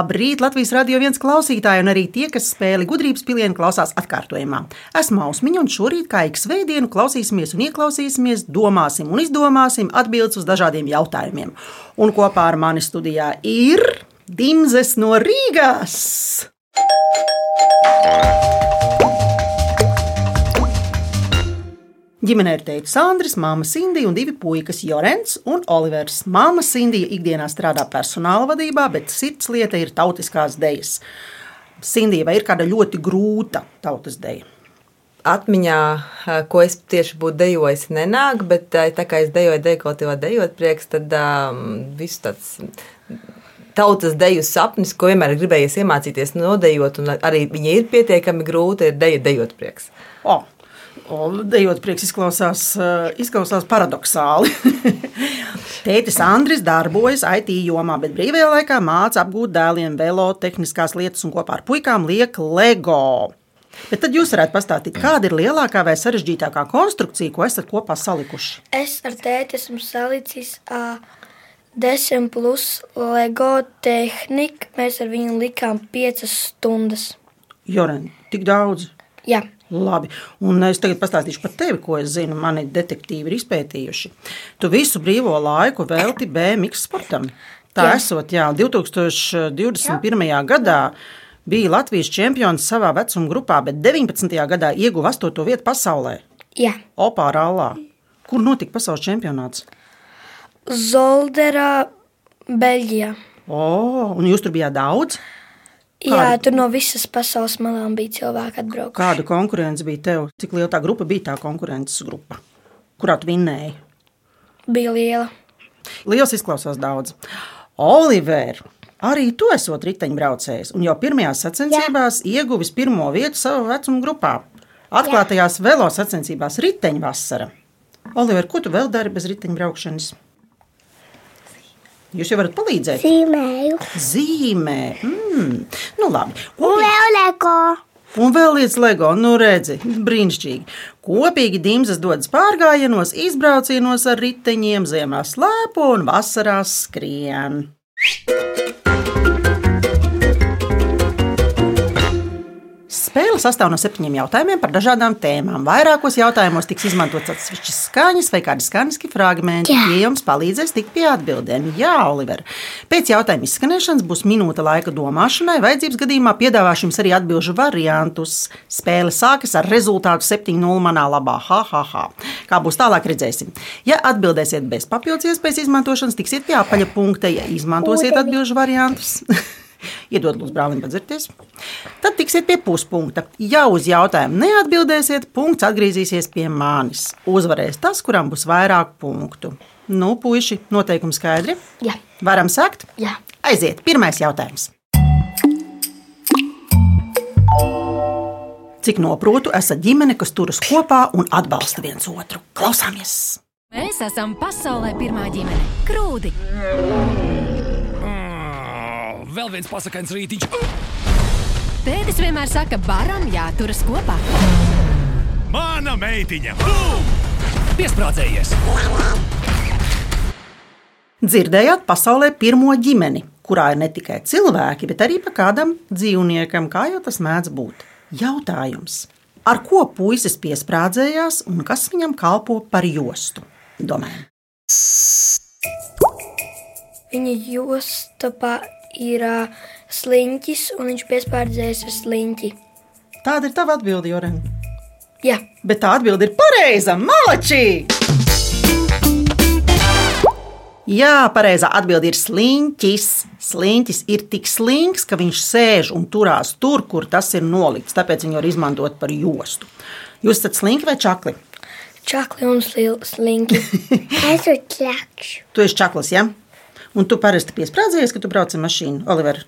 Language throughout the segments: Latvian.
Labrīt, Latvijas radio viens klausītāji, un arī tie, kas spēli gudrības pilienu klausās atkārtojumā. Esmu Ausmiņa, un šorīt, kā ik svētdienu, klausīsimies un ieklausīsimies, domāsim un izdomāsim atbildes uz dažādiem jautājumiem. Un kopā ar mani studijā ir Dimzes no Rīgas! Ģimenē ir teicis Andris, māma Sindija un divi puikas, Jorens un Olivers. Māma Sindija ikdienā strādā personāla vadībā, bet sirds lieta ir tautiskās dejas. Sindija, vai ir kāda ļoti grūta tautas deja? Atmiņā, ko es tieši būtu dejojis, nenāk, bet tā kā es dejoju dekoratīvā dejot prieks, tad um, viss tāds tautas deju sapnis, ko vienmēr gribējies iemācīties nodejot, un arī viņa ir pietiekami grūta, ir deja dejot prieks. Oh. Dejot prieks izklausās, eh, izklausās paradoxāli. Tētis Andris darbojas IT jomā, bet brīvajā laikā māca apgūt dēliem velo, tehniskās lietas un kopā ar puikām liek LEGO. Bet tad jūs varētu pastāstīt, kāda ir lielākā vai sarežģītākā konstrukcija, ko esat kopā salikuši? Es ar tēti esmu salicis uh, desmit plus LEGO tehniku. Mēs ar viņu likām piecas stundas. Joren, tik daudz? Jā. Labi, un es tagad pastāstīšu par tevi, ko es zinu. Mani detektīvi ir izpētījuši. Tu visu brīvo laiku velti BMX sportam. Tā jā. esot, jā, 2021. Jā. gadā bija Latvijas čempions savā vecuma grupā, bet 19. gadā ieguva 8. vietu pasaulē. Jā. Opā Rallā. Kur notika pasaules čempionāts? Zolderā, Beļģijā. O, un jūs tur bijāt daudz? Kāda? Jā, tur no visas pasaules malām bija cilvēki atbraukuši. Kāda konkurence bija tev? Cik liela tā grupa bija tā konkurences grupa? Kurā tu vinnēji? Bija liela. Liels izklausās daudz. Oliver, arī tu esot riteņbraucējs un jau pirmajās sacensībās Jā. ieguvis pirmo vietu savā vecuma grupā. Atklātajās Jā. velo sacensībās riteņvasara. Oliver, ko tu vēl dari bez riteņbraukšanas? Jūs jau varat palīdzēt? Zīmēju. Zīmē. Mm. Nu, labi. Un vēl leko. Un vēl lietas LEGO, nu redzi, brīnišķīgi. Kopīgi dimzas dodas pārgājienos, izbraucienos ar riteņiem, ziemā slēpo un vasarā skrien. Spēle sastāv no septiņiem jautājumiem par dažādām tēmām. Vairākos jautājumos tiks izmantots atsevišķas skaņas vai kādi skaņas fragmenti, tie jums palīdzēs tikt pie atbildēm. Jā, Oliver. Pēc jautājuma izskanēšanas būs minūte laika domāšanai. Vajadzības gadījumā piedāvāšu jums arī atbildžu variantus. Spēle sākas ar rezultātu 7-0 manā labā. Ha, ha, ha. Kā būs tālāk, redzēsim. Ja atbildēsiet bez papildus iespējas izmantošanas, tiksiet pie apaļa punkta. Ja izmantosiet atbildžu variantus, Iedod lūdzu brālim padzirties. Tad tiksiet pie puspunkta. Ja uz jautājumu neatbildēsiet, punkts atgriezīsies pie manis. Uzvarēs tas, kuram būs vairāk punktu. Nu, puiši, noteikumi skaidri? Jā. Varam sākt? Jā. Aiziet, pirmais jautājums. Cik noprotu, esat ģimene, kas turas kopā un atbalsta viens otru. Klausāmies! Mēs esam pasaulē pirmā ģimene - Krūdi vēl viens pasakāns rītiņš. Tētis vienmēr saka, baram jāturas kopā. Mana meitiņa! Piesprādzējies! Dzirdējāt pasaulē pirmo ģimeni, kurā ir ne tikai cilvēki, bet arī pa kādam dzīvniekam, kā jau tas mēdz būt. Jautājums. Ar ko puisis piesprādzējās un kas viņam kalpo par jostu? Domājam. Viņa josta pa ir uh, sliņķis, un viņš piespārdzējas ar sliņķi. Tāda ir tava atbilde, Joren. Jā. Bet tā atbilde ir pareiza. Malači! Jā, pareizā atbilde ir sliņķis. Sliņķis ir tik slinks, ka viņš sēž un turās tur, kur tas ir nolikts. Tāpēc viņu var izmantot par jostu. Jūs esat slinki vai čakli? Čakli un slinki. es esmu čakls. Tu esi čaklis, jā? Ja? Un tu parasti piesprādzējies, ka tu brauc ar mašīnu, Oliver?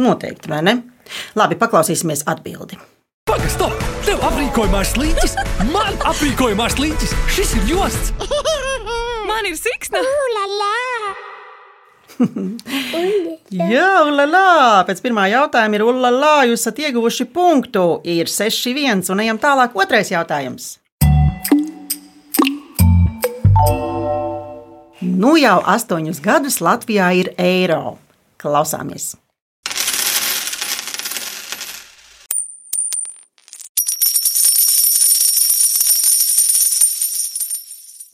Noteikti, vai ne? Labi, paklausīsimies atbildi. Pagaid, stop! Tev aprīkojumās slīņķis! Man aprīkojumās slīņķis! Šis ir josts! Man ir siksna! Jā, ulala! Pēc pirmā jautājuma ir ulala! Jūs esat ieguvuši punktu. Ir 6-1 un ejam tālāk. Otrais jautājums. Nu jau astoņus gadus Latvijā ir eiro. Klausāmies!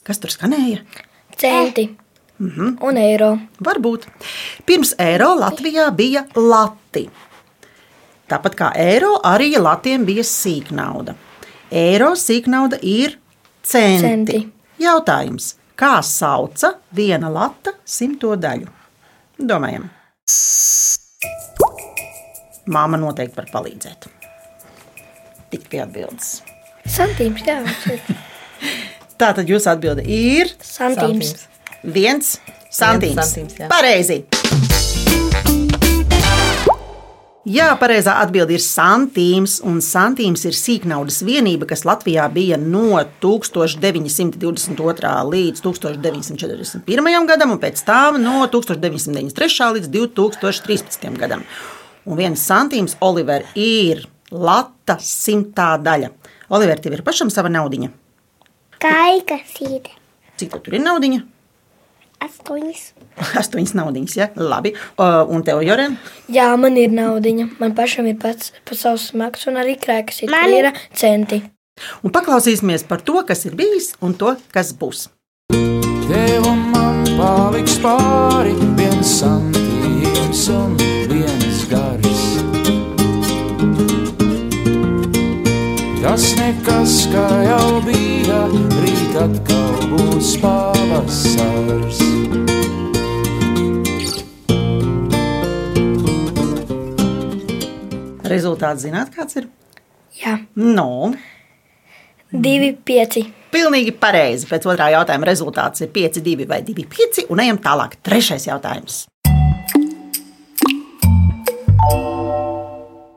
Kas tur skanēja? Centi Mhm. un eiro. Varbūt. Pirms eiro Latvijā bija lati. Tāpat kā eiro, arī latiem bija sīknauda. Eiro sīknauda ir centi. Centi. Jautājums, kā sauca viena lata simto daļu? Domājam. Māma noteikti var palīdzēt. Tik pie atbildes. Santīms, jā. Tā tad jūsu atbilde ir Santīms. viens santīms. santīms, jā. Pareizi! Jā, pareizā atbilde ir santīms, un santīms ir sīknaudas vienība, kas Latvijā bija no 1922. līdz 1941. gadam, un pēc tam no 1993. līdz 2013. gadam. Un viens santīms, Oliver, ir lata simtā daļa. Oliver, tev ir pašam sava naudiņa. Kaika sīde. Cik tev tur ir naudiņa? Astoņas. Astoņas naudiņas, ja? Labi. Uh, un tev, Jorēn? Jā, man ir naudiņa. Man pašam ir pats pa savs smags un arī krēkas ir Man- ir centi. Un paklausīsimies par to, kas ir bijis un to, kas būs. Tev un man paliks pāri viens santīms un viens gars. Tas nekas, kā jau bija, rīt atkal būs pavasars. Rezultāts zināt, kāds ir? Jā, No, divi, pieci. pilnīgi pareizi. Pēc otrā jautājuma rezultāts ir 5, 2 vai 2, 5. Un ejam tālāk. Trešais jautājums.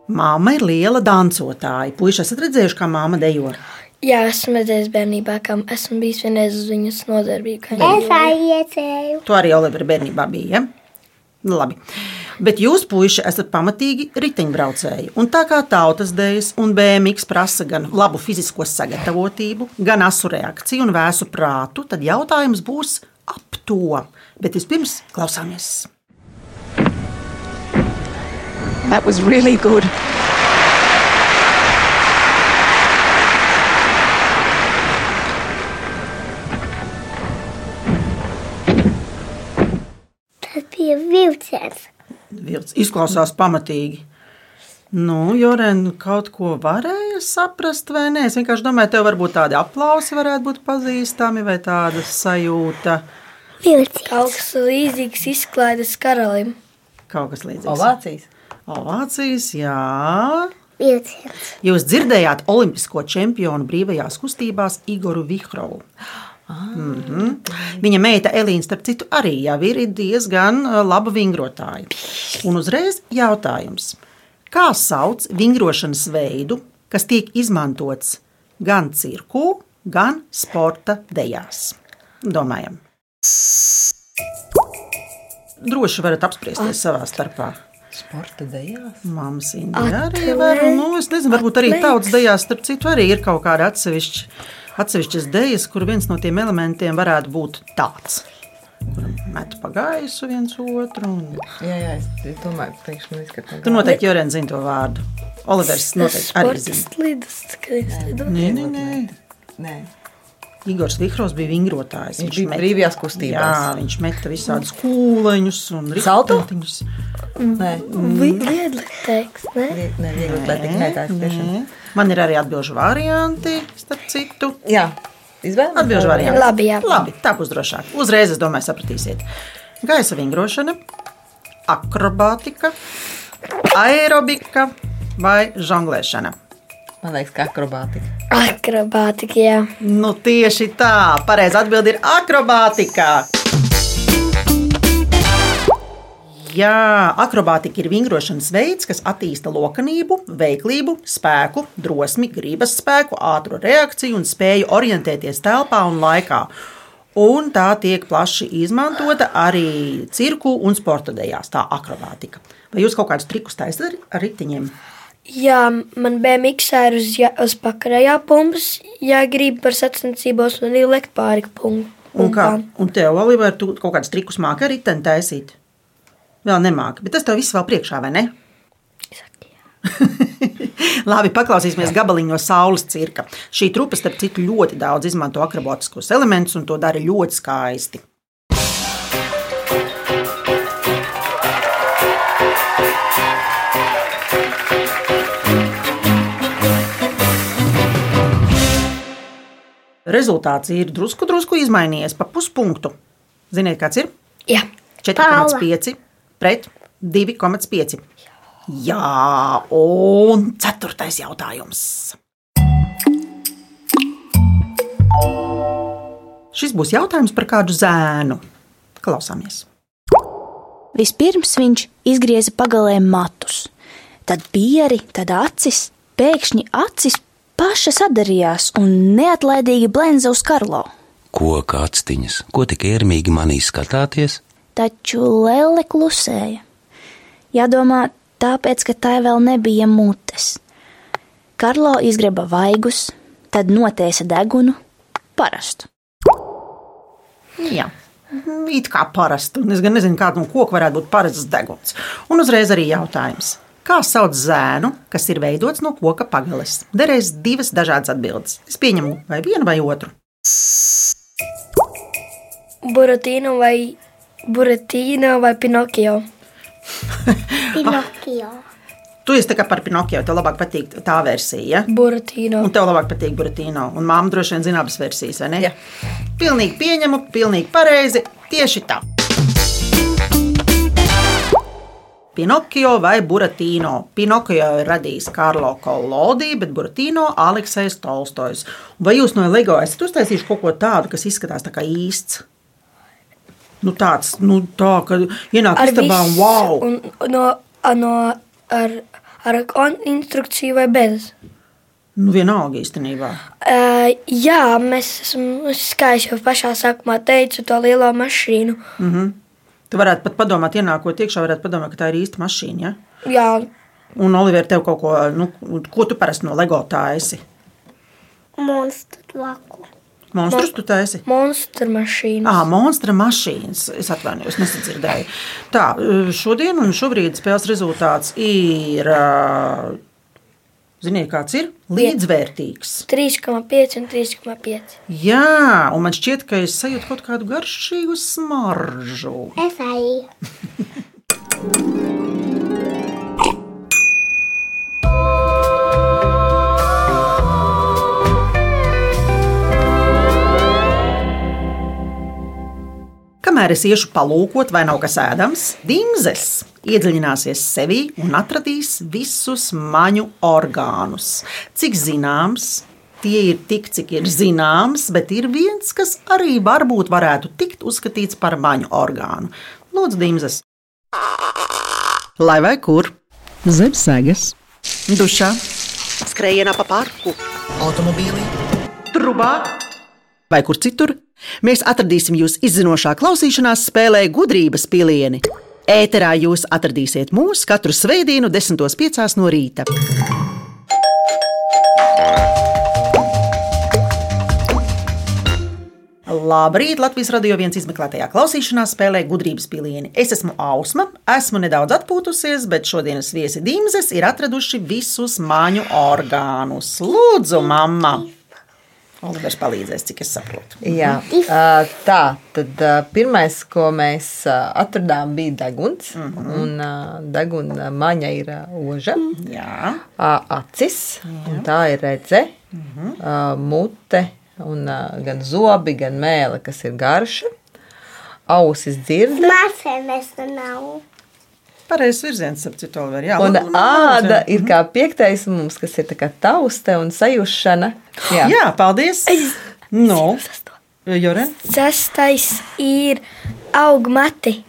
Māma ir liela dancotāja. Puisši esat redzējuši, kā māma dejo. Jā, esmu redzējis bērnībā, kam esmu bijis vienreiz uz viņas nodarbību. kā Es viņa aiziecēju. To arī Olivera bērnībā bija. Ja? Nu, Labi. Bet jūs, puiši, esat pamatīgi riteņbraucēji. Un tā kā tautas dēļas un BMX prasa gan labu fizisko sagatavotību, gan asu reakciju un vēsu prātu, tad jautājums būs ap to. Bet vispirms klausāmies. That was really good. Tas bija vilciens. Vilts Izklausās pamatīgi. Nu, Jorēn, kaut ko varēja saprast, vai nē? Es vienkārši domāju, tev varbūt tādi aplausi varētu būt pazīstami, vai tāda sajūta, Vilciens. Kaut kas līdzīgs izklaides karalim. kaut kas līdzīgs. Ovācijas. Ovācijas, jā. Vilciens. Jūs dzirdējāt olimpisko čempionu brīvajās kustībās Igoru Vihrovu. Mm -hmm. Viņa meita Elīna, starp citu, arī jau ir diezgan uh, laba vingrotāja. Un uzreiz jautājums, kā sauc vingrošanas veidu, kas tiek izmantots gan cirku, gan sporta dejās? Domājam. Droši varat apspriesties savā starpā. Sporta dejās. Māmas Indija arī var. Nu, es nezinu, varbūt arī tautas dejās, starp citu, arī ir kaut kāda atsevišķa, atsevišķas dejas, kur viens no tiem elementiem varētu būt tāds. Kur met pa gaisu viens otru. Un... Jā, jā, es, domāju, priekš man izskatās. Tu noteikti Jorēns zini to vārdu. Olivers noteikti arī zina. slidus, lidoju. Nē, nē, nē. Nē. Igors Vihrovs bija vingrotājs. Viņš bija brīvajās kustībās. Jā, viņš meta visādus kūleņus un Salto? riteņus. Nē, Viegli teiks, ne? Vie- nē, viegli atletika. Nē, tā ir tiešām. Man ir arī atbildžu varianti, starp citu. Jā, izvēlamies. Atbilžu varianti. Labi, jā. Labi, tā būs drošāk. Uzreiz, es domāju, sapratīsiet. Gaisa vingrošana, akrobātika, aerobika vai žonglēšana. Man liekas, ka akrobātika. Akrobātika, jā. Nu, tieši tā. Pareizā atbilde ir akrobātika. Jā, akrobātika ir vingrošanas veids, kas attīsta lokanību, veiklību, spēku, drosmi, gribas spēku, ātru reakciju un spēju orientēties telpā un laikā. Un tā tiek plaši izmantota arī cirku un sporta dejās, tā akrobātika. Vai jūs kaut kādus trikus taisat ar- riteņiem? Jā, man BMX ir uz, ja, uz pakarējā pumpas, ja grib par sacensībos un lekt pāri pump- Un, kā, un tev, Oliver, tu kaut kādus trikus māki ar riteni taisīt? Vēl nemāki, bet tas tev viss vēl priekšā, vai ne? Labi, paklausīsimies gabaliņu no saules cirka. Šī trupa, starp citu, ļoti daudz izmanto akrobatiskus elementus un to dara ļoti skaisti. Rezultāts ir drusku, drusku izmainījies pa puspunktu. Ziniet, kāds ir? Jā, 4,5 pret 2,5. Jā, un ceturtais jautājums. Šis būs jautājums par kādu zēnu. Klausāmies. Vispirms viņš izgrieza pagalē matus, tad pieri, tad acis. Pēkšņi acis paša sadarījās un neatlaidīgi blenza uz Karlo. Koka actiņas, ko tik ērmīgi manī skatāties? Taču Lele klusēja. Jādomā, tāpēc, ka tai vēl nebija mutes. Karlo izgreba vaigus, tad notēsa degunu, parastu. Jā, it kā parasti. un Es gan nezinu, kāda no koka varētu būt parasts deguns. Un uzreiz arī jautājums. Kā sauc zēnu, kas ir veidots no koka pagales? Derēs divas dažādas atbildes. Es pieņemu vai vienu vai otru. Buratīna vai Buratīna vai Pinokio. Pinokio. Tu esi kā par Pinokio, tev labāk patīk tā versija. Ja? Buratīna. Un tev labāk patīk Buratino. Un māma droši vien zina abas versijas, vai ne? Jā. Pilnīgi pieņemu, pilnīgi pareizi. Tieši tā. Pinokio vai Buratino. Pinokio ir radījis Karlo Kolodī, bet Buratino Aleksējs Tolstojs. Vai jūs no LEGO esat uztaisījuši kaut ko tādu, kas izskatās tā kā īsts? Nu, tāds, nu, tā, ka ienāk istabā un wow! Un, no, no, ar, ar kon- instrukciju vai bez? Nu, vienalga īstenībā. Uh, jā, mēs esam, es kā es jau pašā sākumā teicu, to lielo mašīnu. Mm -hmm. Tu varētu pat padomāt, ienākot iekšā, varētu padomāt, ka tā ir īsta mašīna. Ja? Jā, Un, Oliver, tev kaut ko, nu, ko tu parasti no LEGO taisi? Monstru laku. Monstrus tu taisi? monstru mašīna. Ah, monstra mašīnas. Es atvainojos, nesadzirdēju. Tā, šodien un šobrīd spēles rezultāts ir. Ziniet, kāds ir? Līdzvērtīgs. 3,5 un 3,5. Jā, un man šķiet, ka es sajūtu kaut kādu garšīgu smaržu. Es arī. Kamēr es iešu palūkot, vai nav kas ēdams, Dimzes iedziļināsies sevī un atradīs visus maņu orgānus. Cik zināms, tie ir tik, cik ir zināms, bet ir viens, kas arī varbūt varētu tikt uzskatīts par maņu orgānu. Lūdzu, Dimzes! Lai vai kur? Zem sēgas, dušā, skrējienā pa parku, automobīlī, trubā vai kur citur, mēs atradīsim jūs izzinošā klausīšanās spēlē gudrības pilieni. Ēterā jūs atradīsiet mūs katru svētdienu, 10.5. no rīta. Labrīt! Latvijas radio viens izmeklētajā klausīšanās spēlē gudrības pilieni. Es esmu Ausma, esmu nedaudz atpūtusies, bet šodienas viesi Dimzes ir atraduši visus māņu orgānus. Lūdzu, mamma! Olivers palīdzēs, cik es saprotu. Jā, tā tad pirmais, ko mēs atradām, bija deguns. Mm -hmm. Un deguna maņa ir oža, Jā, acis, un tā ir redze, mm -hmm. mute, un gan zobi, gan mēle, kas ir garša, ausis dzirde. Mācēmies nu nav. Pareizs virziens, ap citu Oliver. Jā, Un labi, labi, āda labi. ir kā piektais mums, kas ir tā kā tauste un sajūšana. Jā, Jā, paldies! Nu, Joren, Sestais ir augmati.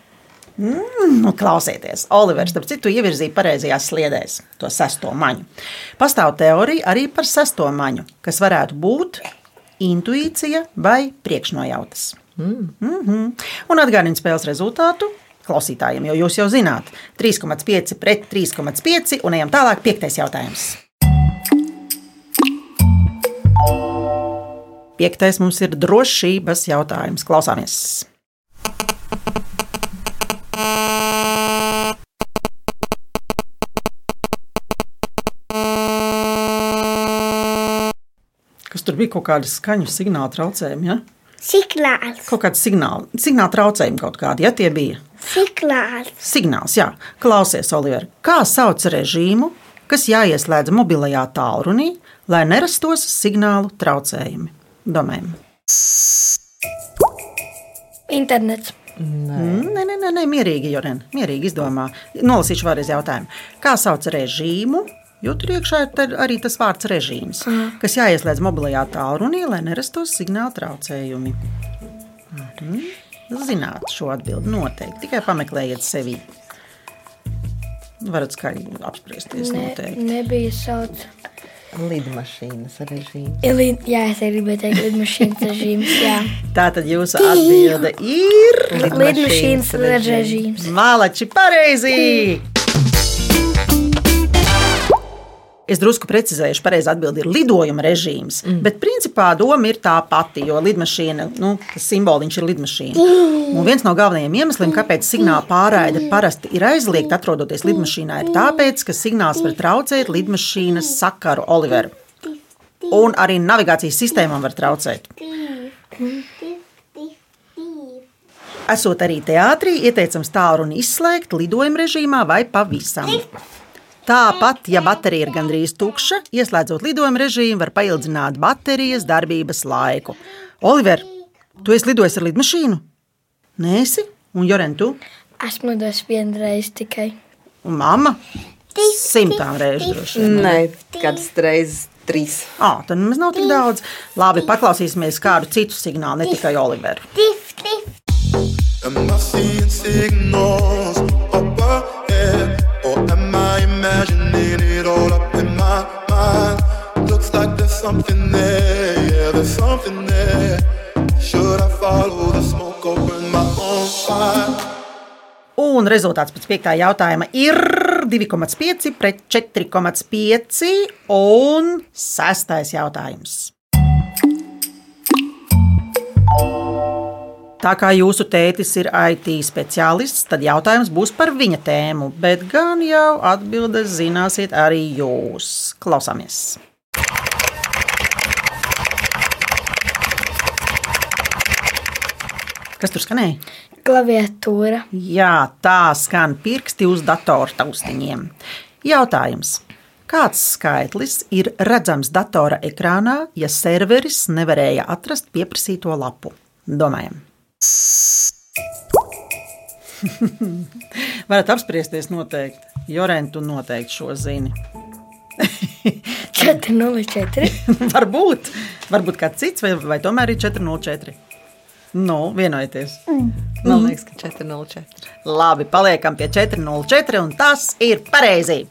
nu, klausieties, Olivers, starp citu, ievirzīja pareizajās sliedēs to sesto maņu. Pastāv teorija arī par sesto maņu, kas varētu būt intuīcija vai priekšnojautas. Mm. Mm -hmm. Un atgādini spēles rezultātu klausītājiem, jo jūs jau zināt, 3,5 pret 3,5 un ejam tālāk. Piektais jautājums. Piektais mums ir drošības jautājums. Klausāmies! Kas tur bija kaut kāda skaņu signāla traucējumi? Ja? Signāls. Kaut kāda signāla, signāla traucējumi kaut kādi, ja tie bija. Signāls. Signāls, jā. Klausies, Oliver, kā sauc režīmu, kas jāieslēdz mobilajā tālrunī, lai nerastos signālu traucējumi? Domājam. Internets. Mm, Nē, nē, nē, nē mierīgi, Joren, mierīgi izdomā. Nolasīšu vēlreiz jautājumu. Kā sauc režīmu? Jo tur iekšā ir tad arī tas vārds režīms, kas jāieslēdz mobilajā tālrunī, lai nerastos signāla traucējumi. Mhm. Zināt šo atbildi noteikti. Tikai pameklējiet sevi. Varat skaļi apspriesties. Ne, Noteikti. nebija sauc. Lidmašīnas režīms. Lid, jā, es arī gribēju teikt, lidmašīnas režīms. Jā, Tā tad jūsu atbilde ir. lidmašīnas režīms. Mālači, pareizi! Es drusku precizēšu, pareizi atbildi ir lidojuma režīms. Mm. Bet principā doma ir tā pati, jo lidmašīna, nu, tas simboliņš ir lidmašīna. Un viens no galvenajiem iemesliem, kāpēc signāla pārraide parasti ir aizliegta atrodoties lidmašīnā, ir tāpēc, ka signāls var traucēt lidmašīnas sakaru Oliveru. Un arī navigācijas sistēmām var traucēt. Esot arī teātrī, ieteicams tālruni izslēgt lidojuma režīmā vai pavisam. Tāpat, ja baterija ir gandrīz tukša, ieslēdzot lidojuma režīmu, var paildzināt baterijas darbības laiku. Oliver, tu esi lidojis ar lidmašīnu? Nē, esi? Un Joren, tu? Esmu lidojis vienreiz tikai. Un mamma? Simtām reizes droši vien. Nē, kādas reizes trīs. Ah, tad mums nav tik daudz. Labi, paklausīsimies kādu citu signālu, ne tikai Oliveru. Am I seeing signals up ahead? Or am imagining it all up in my mind? Looks like there's something there, yeah, there's something there. Should I follow the smoke or burn my own fire? Un rezultāts pēc piektā jautājuma ir 2,5 pret 4,5 un sestais jautājums. Tā kā jūsu tētis ir IT speciālists, tad jautājums būs par viņa tēmu, bet gan jau atbildes zināsiet arī jūs. Klausāmies! Kas tur skanēja? Klaviatūra. Jā, tā skan pirksti uz datora taustiņiem. Jautājums. Kāds skaitlis ir redzams datora ekrānā, ja serveris nevarēja atrast pieprasīto lapu? Domājam. Varat apspriesties noteikti. Jorentu noteikti šo zini. 404. varbūt, varbūt kāds cits, vai, vai tomēr ir 404. Nu, vienojieties. Man liekas, ka 404. Labi, paliekam pie 404, un tas ir pareizi.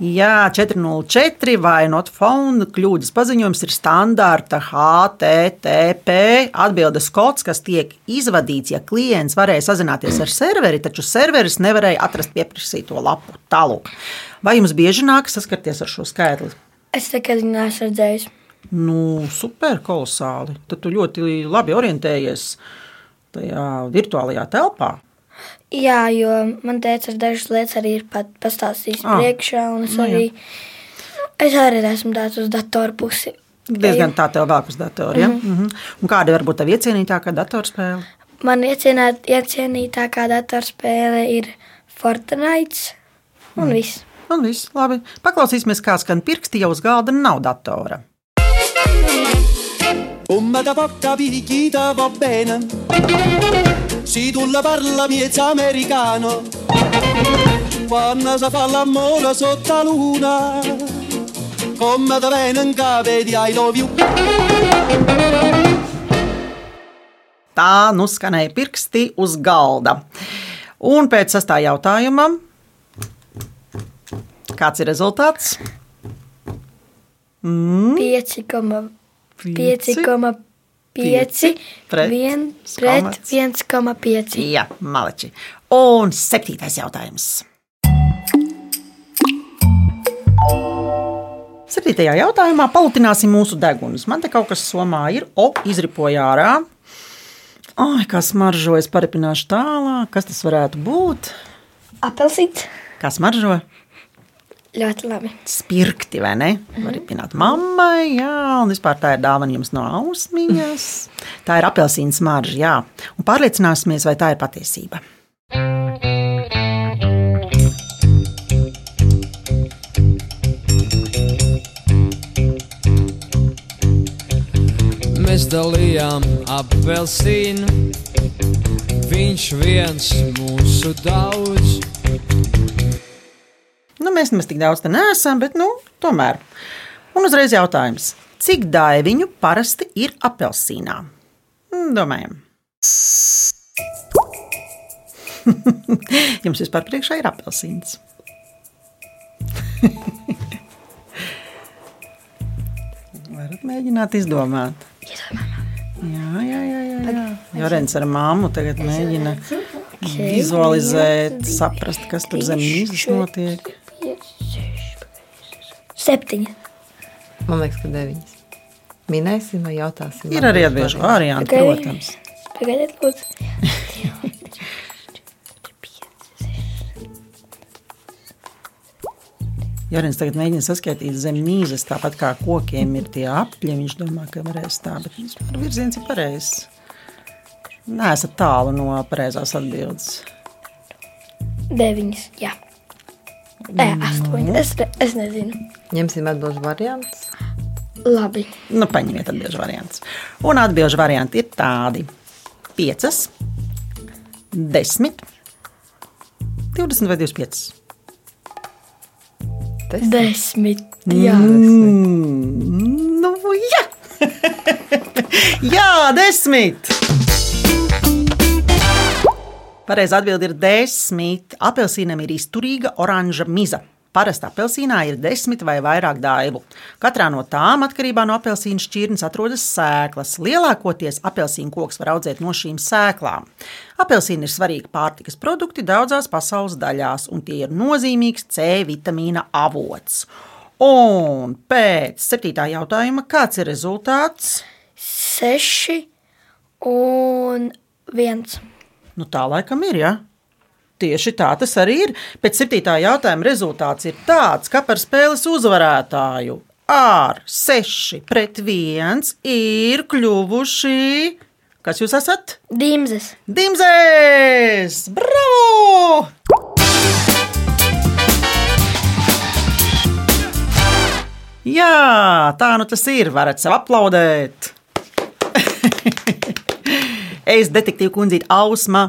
Jā, 404 vai not found kļūdas paziņojums ir standarta HTTP atbildes kods, kas tiek izvadīts, ja klients varēja sazināties ar serveri, taču serveris nevarēja atrast pieprasīto lapu. Tālāk. Vai jums bieži nāk saskarties ar šo skaitli? Es nekad neesmu redzējis. Nu, super, kolosāli. Tad tu ļoti labi orientējies tajā virtuālajā telpā. Jā, jo man teica, ka dažas lietas arī ir pat pastāstījis Ah. priekšā, un es Nu, arī, es arī esmu tāds uz datoru pusi. Diezgan tā tev vēl uz datora. Ja? Mm Mhm. -hmm. Un kāda varbūt tā iecienītākā datorspēle? Man iecienāt, iecienītākā datorspēle ir Fortnite un Mm. viss. Un viss, labi. Paklausīsimies, kāds skan pirksti jau uz galda nav datora. Come da porca picchita va bene Se tu la parla miezza americano Quando si fa l'amore sotto la luna Come da bene in cave di I love you Tā nu skanēja pirksti uz galda. Un pēc sastā jautājuma, kāds ir rezultāts? Mm, 5,5 Pieci pret pret komats. 1,5. jā, maleči. Un septītais jautājums. Septītajā jautājumā palutināsim mūsu degunus. Man te kaut kas somā ir, o, izripoja ārā. Ai, kā smaržo, es paripināšu tālāk. Kas tas varētu būt? Apelsīns. Kā smaržo? Ļoti labi. Spirkti, vai ne? Var ripināt mammai, jā, un vispār tā ir dāvana jums no ausmiņas. Tā ir apelsīna smarža, jā. Un pārliecināsimies, vai tā ir patiesība. Mēs dalījām apelsīnu, viņš viens mūsu daudz. Mēs nemaz tik daudz te neesam, bet nu, tomēr. Un uzreiz jautājums, cik daiviņu parasti ir apelsīnā? Hmm, Domājam. Jums vispār priekšā ir apelsīns. Varat mēģināt izdomāt. Jā, jā, jā. jā, jā. Jorens ar mammu tagad mēģina vizualizēt, saprast, kas tur zem mīzes notiek. Septiņi. Man liekas, ka deviņas. Minēsim vai jautāsim? Ir arī atbildīgi varianti, protams. Pagaidiet, lūdzu. Jorens tagad mēģina saskaitīt zem mīzes, tāpat kā kokiem ir tie apļi. Viņš domā, ka varēs tā, bet vispār virziens ir pareizs. Nē, esat tālu no pareizās atbildes. Deviņas. Jā. Nē, astoņi. Es, es nezinu. Ņemsim atbildžu variantus. Labi. Nu, paņemiet atbildžu variantus. Un atbildžu varianti ir tādi: 5, 10, 20 vai 25. Desmit. Jā. Mm, nu, jā! jā, desmit! Pareizā atbilde ir desmit. Apelsīnam ir izturīga oranža miza. Parasti apelsīnā ir desmit vai vairāk daibu. Katrā no tām, atkarībā no apelsīna šķirnes, atrodas sēklas. Lielākoties apelsīnu koks var audzēt no šīm sēklām. Apelsīni ir svarīgi pārtikas produkti daudzās pasaules daļās, un tie ir nozīmīgs C vitamīna avots. Un pēc septītā jautājuma, kāds ir rezultāts? Seši un viens. Nu, tā laikam ir. Ja? Tieši tā tas arī ir. Pēc septītā jautājuma rezultāts ir tāds, ka par spēles uzvarētāju ar 6 pret 1 ir kļuvuši. Kas jūs esat? Dimzes. Dimzēs! Bravo! Jā, tā nu tas ir. Varat sev aplaudēt. Es, detektīva kundzīte Ausma,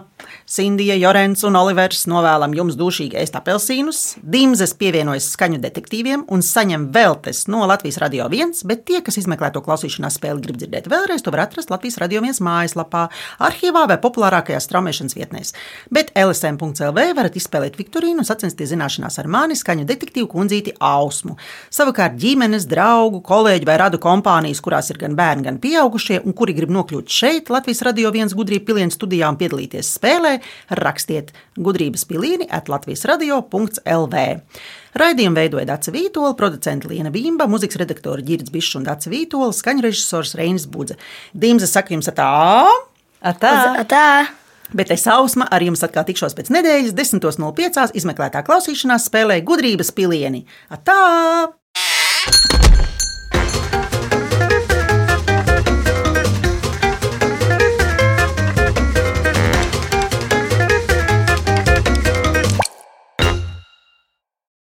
Sindija, Jorens un Olivers novēlam jums dušīgi ēst apelsīnus. Dimzes pievienojas skaņu detektīviem un saņem veltes no Latvijas Radio 1, bet tie, kas izmeklē to klausīšanās spēli, grib dzirdēt vēlreiz, to var atrast Latvijas Radio 1 mājaslapā, arhīvā vai populārākajās straumēšanas vietnēs. Bet LSM.CLV varat izspēlēt Viktorīnu un sacensties zināšanās ar mani skaņu detektīvu kundzīti Ausmu. Savukārt ģimenes, draugu, kolēģu vai radu kompānijas, kurās ir gan bērni, gan pieaugušie, un kuri grib nokļūt šeit, Latvijas Radio 1 gudrību pilienas studijā un piedalīties spēlē, rakstiet gudrības pilīni at Latvijas radio.lv. Raidījumu veidoja Dāca Vītola, producents Liena Bimba, mūzikas redaktori Girds Bišs un Dāca Vītola, skaņu režisors Reinis Budze. Dīmze saka jums tā! Atā! Atā! Bet es ausma ar jums atkal tikšos pēc nedēļas, 10.05. izmeklētā klausīšanās spēlē gudrības pilieni. Atā!